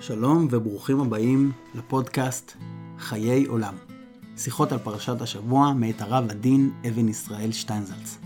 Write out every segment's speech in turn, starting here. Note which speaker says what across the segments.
Speaker 1: שלום וברוכים הבאים לפודקאסט חיי עולם. שיחות על פרשת השבוע מאת הרב הדין אבן ישראל שטיינזלץ.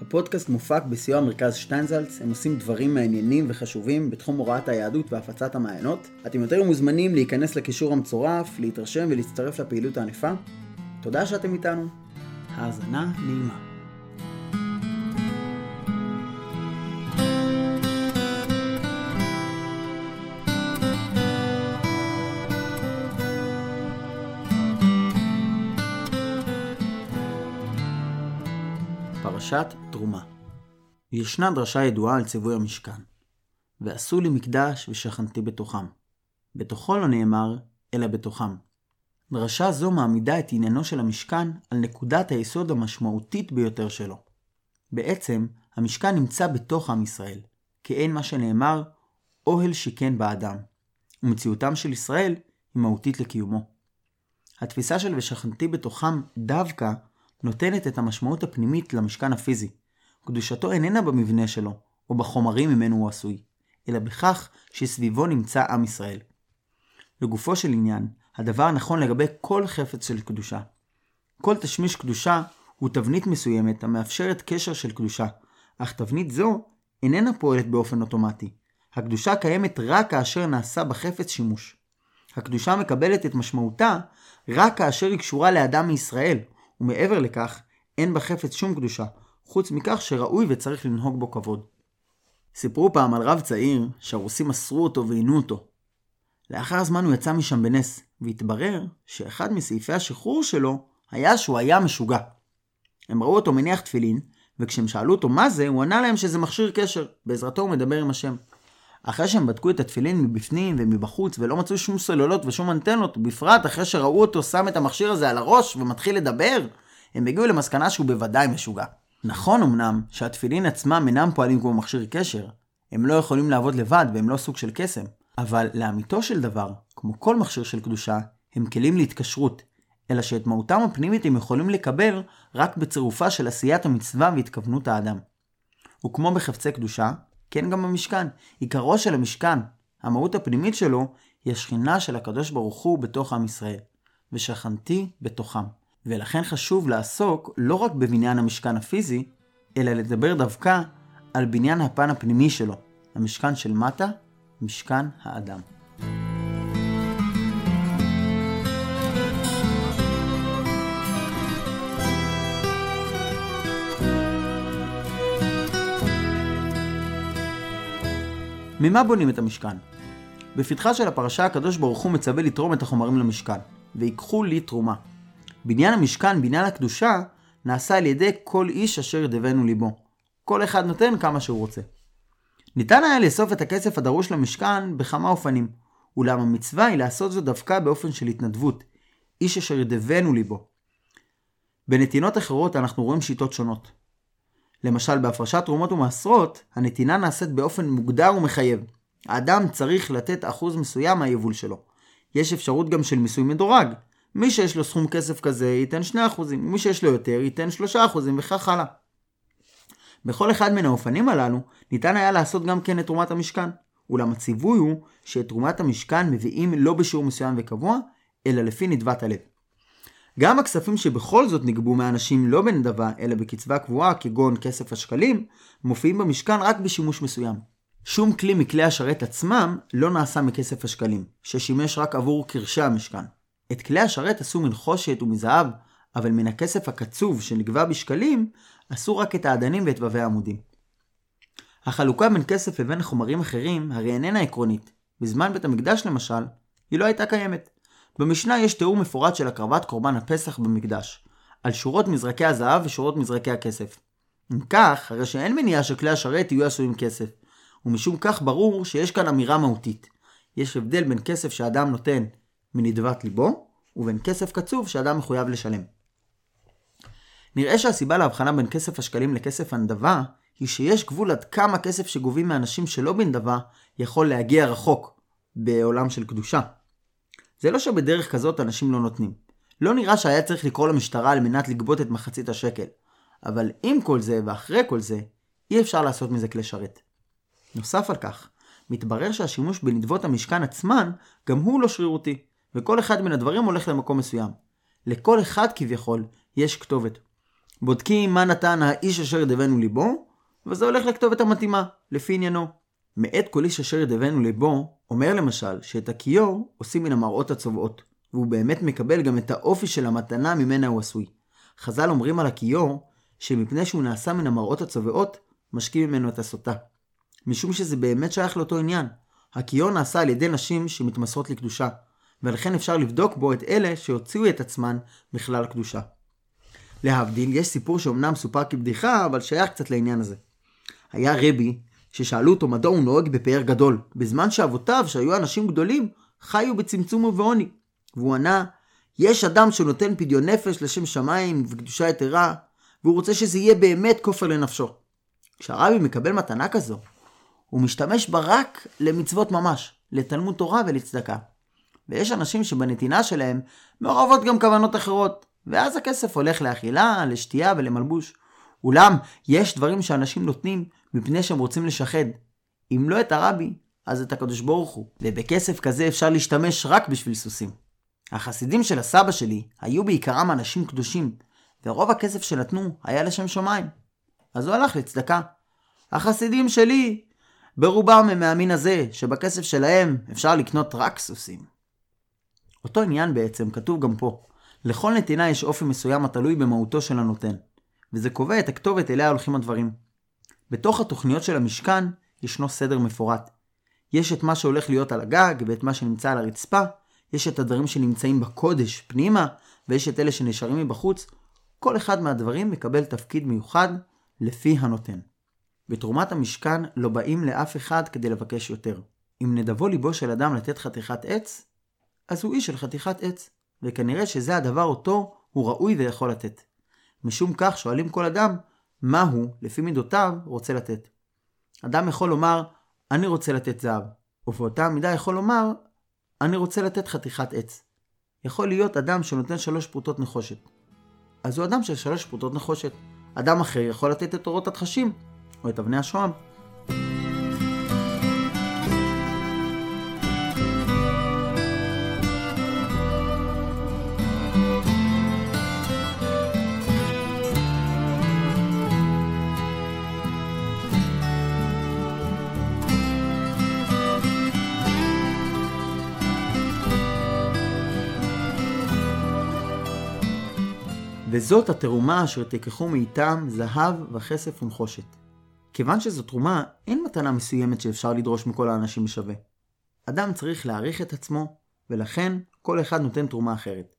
Speaker 1: הפודקאסט מופק בסיוע מרכז שטיינזלץ, הם עושים דברים מעניינים וחשובים בתחום הוראת היהדות והפצת המעיינות. אתם יותר מוזמנים להיכנס לקישור המצורף, להתרשם ולהצטרף לפעילות הענפה. תודה שאתם איתנו. האזנה נעימה. פרשת תרומה ישנה דרשה ידועה על ציווי המשכן. ועשו לי מקדש ושכנתי בתוכם. בתוכו לא נאמר, אלא בתוכם. דרשה זו מעמידה את עניינו של המשכן על נקודת היסוד המשמעותית ביותר שלו. בעצם, המשכן נמצא בתוך עם ישראל, כאין מה שנאמר, אוהל שיכן באדם, ומציאותם של ישראל היא מהותית לקיומו. התפיסה של ושכנתי בתוכם דווקא נותנת את המשמעות הפנימית למשכן הפיזי. קדושתו איננה במבנה שלו, או בחומרים ממנו הוא עשוי, אלא בכך שסביבו נמצא עם ישראל. לגופו של עניין, הדבר נכון לגבי כל חפץ של קדושה. כל תשמיש קדושה הוא תבנית מסוימת המאפשרת קשר של קדושה, אך תבנית זו איננה פועלת באופן אוטומטי. הקדושה קיימת רק כאשר נעשה בחפץ שימוש. הקדושה מקבלת את משמעותה רק כאשר היא קשורה לאדם מישראל, ומעבר לכך, אין בחפץ שום קדושה, חוץ מכך שראוי וצריך לנהוג בו כבוד. סיפרו פעם על רב צעיר שהרוסים אסרו אותו ועינו אותו. לאחר זמן הוא יצא משם בנס, והתברר שאחד מסעיפי השחרור שלו היה שהוא היה משוגע. הם ראו אותו מניח תפילין, וכשהם שאלו אותו מה זה, הוא ענה להם שזה מכשיר קשר, בעזרתו הוא מדבר עם השם. אחרי שהם בדקו את התפילין מבפנים ומבחוץ ולא מצאו שום סוללות ושום אנטנות, ובפרט אחרי שראו אותו שם את המכשיר הזה על הראש ומתחיל לדבר, הם הגיעו למסקנה שהוא בוודאי משוגע. נכון אמנם שהתפילין עצמם אינם פועלים כמו מכשיר קשר, הם לא יכולים לעבוד לבד והם לא סוג של קסם, אבל לאמיתו של דבר, כמו כל מכשיר של קדושה, הם כלים להתקשרות, אלא שאת מהותם הפנימית הם יכולים לקבל רק בצירופה של עשיית המצווה והתכוונות האדם. וכמו בחפצי קדושה, כן גם במשכן. עיקרו של המשכן, המהות הפנימית שלו, היא השכינה של הקדוש ברוך הוא בתוך עם ישראל. ושכנתי בתוכם. ולכן חשוב לעסוק לא רק בבניין המשכן הפיזי, אלא לדבר דווקא על בניין הפן הפנימי שלו, המשכן של מטה, משכן האדם. ממה בונים את המשכן? בפתחה של הפרשה הקדוש ברוך הוא מצווה לתרום את החומרים למשכן, ויקחו לי תרומה. בניין המשכן, בניין הקדושה, נעשה על ידי כל איש אשר ידבנו ליבו. כל אחד נותן כמה שהוא רוצה. ניתן היה לאסוף את הכסף הדרוש למשכן בכמה אופנים, אולם המצווה היא לעשות זאת דווקא באופן של התנדבות, איש אשר ידבנו ליבו. בנתינות אחרות אנחנו רואים שיטות שונות. למשל, בהפרשת תרומות ומעשרות, הנתינה נעשית באופן מוגדר ומחייב. האדם צריך לתת אחוז מסוים מהיבול שלו. יש אפשרות גם של מיסוי מדורג. מי שיש לו סכום כסף כזה ייתן 2%, מי שיש לו יותר ייתן 3% וכך הלאה. בכל אחד מן האופנים הללו ניתן היה לעשות גם כן את תרומת המשכן. אולם הציווי הוא שאת תרומת המשכן מביאים לא בשיעור מסוים וקבוע, אלא לפי נדבת הלב. גם הכספים שבכל זאת נגבו מאנשים לא בנדבה, אלא בקצבה קבועה, כגון כסף השקלים, מופיעים במשכן רק בשימוש מסוים. שום כלי מכלי השרת עצמם לא נעשה מכסף השקלים, ששימש רק עבור קרשי המשכן. את כלי השרת עשו מנחושת ומזהב, אבל מן הכסף הקצוב שנגבה בשקלים, עשו רק את האדנים ואת ובי העמודים. החלוקה בין כסף לבין חומרים אחרים הרי איננה עקרונית. בזמן בית המקדש למשל, היא לא הייתה קיימת. במשנה יש תיאור מפורט של הקרבת קורבן הפסח במקדש, על שורות מזרקי הזהב ושורות מזרקי הכסף. אם כך, הרי שאין מניעה שכלי השרת יהיו עשויים כסף, ומשום כך ברור שיש כאן אמירה מהותית. יש הבדל בין כסף שאדם נותן מנדבת ליבו, ובין כסף קצוב שאדם מחויב לשלם. נראה שהסיבה להבחנה בין כסף השקלים לכסף הנדבה, היא שיש גבול עד כמה כסף שגובים מאנשים שלא בנדבה יכול להגיע רחוק בעולם של קדושה. זה לא שבדרך כזאת אנשים לא נותנים. לא נראה שהיה צריך לקרוא למשטרה על מנת לגבות את מחצית השקל. אבל עם כל זה ואחרי כל זה, אי אפשר לעשות מזה כלי שרת. נוסף על כך, מתברר שהשימוש בנדבות המשכן עצמן גם הוא לא שרירותי, וכל אחד מן הדברים הולך למקום מסוים. לכל אחד כביכול יש כתובת. בודקים מה נתן האיש אשר ידבנו ליבו, וזה הולך לכתובת המתאימה, לפי עניינו. מאת כל איש אשר ידבנו ליבו, אומר למשל שאת הכיור עושים מן המראות הצובעות, והוא באמת מקבל גם את האופי של המתנה ממנה הוא עשוי. חז"ל אומרים על הכיור, שמפני שהוא נעשה מן המראות הצובעות, משקים ממנו את הסוטה. משום שזה באמת שייך לאותו עניין. הכיור נעשה על ידי נשים שמתמסרות לקדושה, ולכן אפשר לבדוק בו את אלה שהוציאו את עצמן מכלל הקדושה. להבדיל, יש סיפור שאומנם סופר כבדיחה, אבל שייך קצת לעניין הזה. היה רבי, ששאלו אותו מדוע הוא נוהג בפאר גדול, בזמן שאבותיו, שהיו אנשים גדולים, חיו בצמצום ובעוני. והוא ענה, יש אדם שנותן פדיון נפש לשם שמיים וקדושה יתרה, והוא רוצה שזה יהיה באמת כופר לנפשו. כשהרבי מקבל מתנה כזו, הוא משתמש בה רק למצוות ממש, לתלמוד תורה ולצדקה. ויש אנשים שבנתינה שלהם מעורבות גם כוונות אחרות, ואז הכסף הולך לאכילה, לשתייה ולמלבוש. אולם, יש דברים שאנשים נותנים מפני שהם רוצים לשחד. אם לא את הרבי, אז את הקדוש ברוך הוא. ובכסף כזה אפשר להשתמש רק בשביל סוסים. החסידים של הסבא שלי היו בעיקרם אנשים קדושים, ורוב הכסף שנתנו היה לשם שמיים. אז הוא הלך לצדקה. החסידים שלי, ברובם הם מהמין הזה, שבכסף שלהם אפשר לקנות רק סוסים. אותו עניין בעצם כתוב גם פה. לכל נתינה יש אופי מסוים התלוי במהותו של הנותן, וזה קובע את הכתובת אליה הולכים הדברים. בתוך התוכניות של המשכן ישנו סדר מפורט. יש את מה שהולך להיות על הגג ואת מה שנמצא על הרצפה, יש את הדברים שנמצאים בקודש פנימה, ויש את אלה שנשארים מבחוץ. כל אחד מהדברים מקבל תפקיד מיוחד לפי הנותן. בתרומת המשכן לא באים לאף אחד כדי לבקש יותר. אם נדבו ליבו של אדם לתת חתיכת עץ, אז הוא איש של חתיכת עץ, וכנראה שזה הדבר אותו הוא ראוי ויכול לתת. משום כך שואלים כל אדם, מה הוא, לפי מידותיו, רוצה לתת. אדם יכול לומר, אני רוצה לתת זהב, ובאותה מידה יכול לומר, אני רוצה לתת חתיכת עץ. יכול להיות אדם שנותן שלוש פרוטות נחושת. אז הוא אדם של שלוש פרוטות נחושת. אדם אחר יכול לתת את אורות התחשים, או את אבני השוהם. וזאת התרומה אשר תיקחו מאיתם זהב וכסף ונחושת. כיוון שזו תרומה, אין מתנה מסוימת שאפשר לדרוש מכל האנשים בשווה. אדם צריך להעריך את עצמו, ולכן כל אחד נותן תרומה אחרת.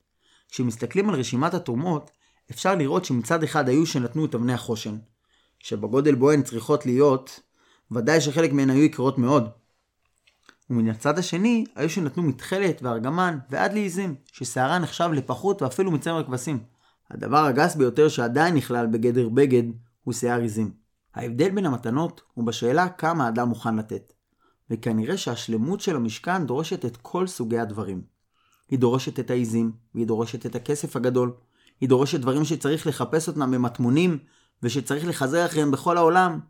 Speaker 1: כשמסתכלים על רשימת התרומות, אפשר לראות שמצד אחד היו שנתנו את אבני החושן, שבגודל בו הן צריכות להיות, ודאי שחלק מהן היו יקרות מאוד. ומן הצד השני, היו שנתנו מתכלת וארגמן ועד לעיזים, ששערה נחשב לפחות ואפילו מצמר כבשים. הדבר הגס ביותר שעדיין נכלל בגדר בגד הוא שיער עיזים. ההבדל בין המתנות הוא בשאלה כמה האדם מוכן לתת. וכנראה שהשלמות של המשכן דורשת את כל סוגי הדברים. היא דורשת את העיזים, והיא דורשת את הכסף הגדול, היא דורשת דברים שצריך לחפש אותם במטמונים, ושצריך לחזר אחריהם בכל העולם,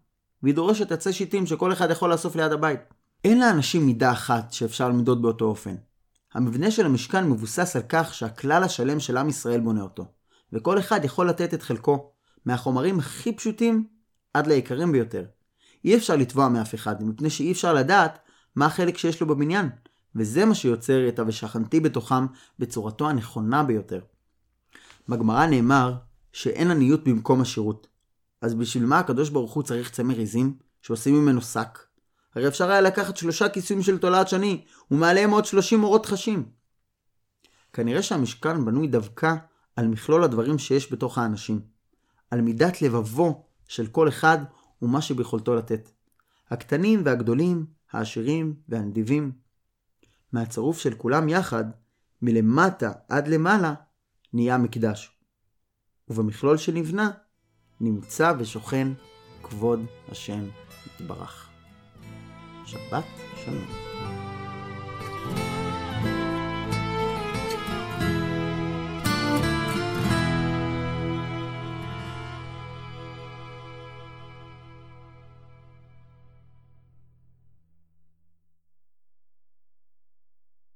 Speaker 1: והיא דורשת עצי שיטים שכל אחד יכול לאסוף ליד הבית. אין לאנשים מידה אחת שאפשר למדוד באותו אופן. המבנה של המשכן מבוסס על כך שהכלל השלם של עם ישראל בונה אותו. וכל אחד יכול לתת את חלקו, מהחומרים הכי פשוטים עד ליקרים ביותר. אי אפשר לתבוע מאף אחד, מפני שאי אפשר לדעת מה החלק שיש לו בבניין, וזה מה שיוצר את ה"ושכנתי בתוכם" בצורתו הנכונה ביותר. בגמרא נאמר שאין עניות במקום השירות. אז בשביל מה הקדוש ברוך הוא צריך צמר עזים שעושים ממנו שק? הרי אפשר היה לקחת שלושה כיסויים של תולעת שני, ומעליהם עוד שלושים אורות חשים. כנראה שהמשכן בנוי דווקא על מכלול הדברים שיש בתוך האנשים, על מידת לבבו של כל אחד ומה שביכולתו לתת. הקטנים והגדולים, העשירים והנדיבים. מהצירוף של כולם יחד, מלמטה עד למעלה, נהיה מקדש. ובמכלול שנבנה, נמצא ושוכן כבוד השם יתברך. שבת שלום.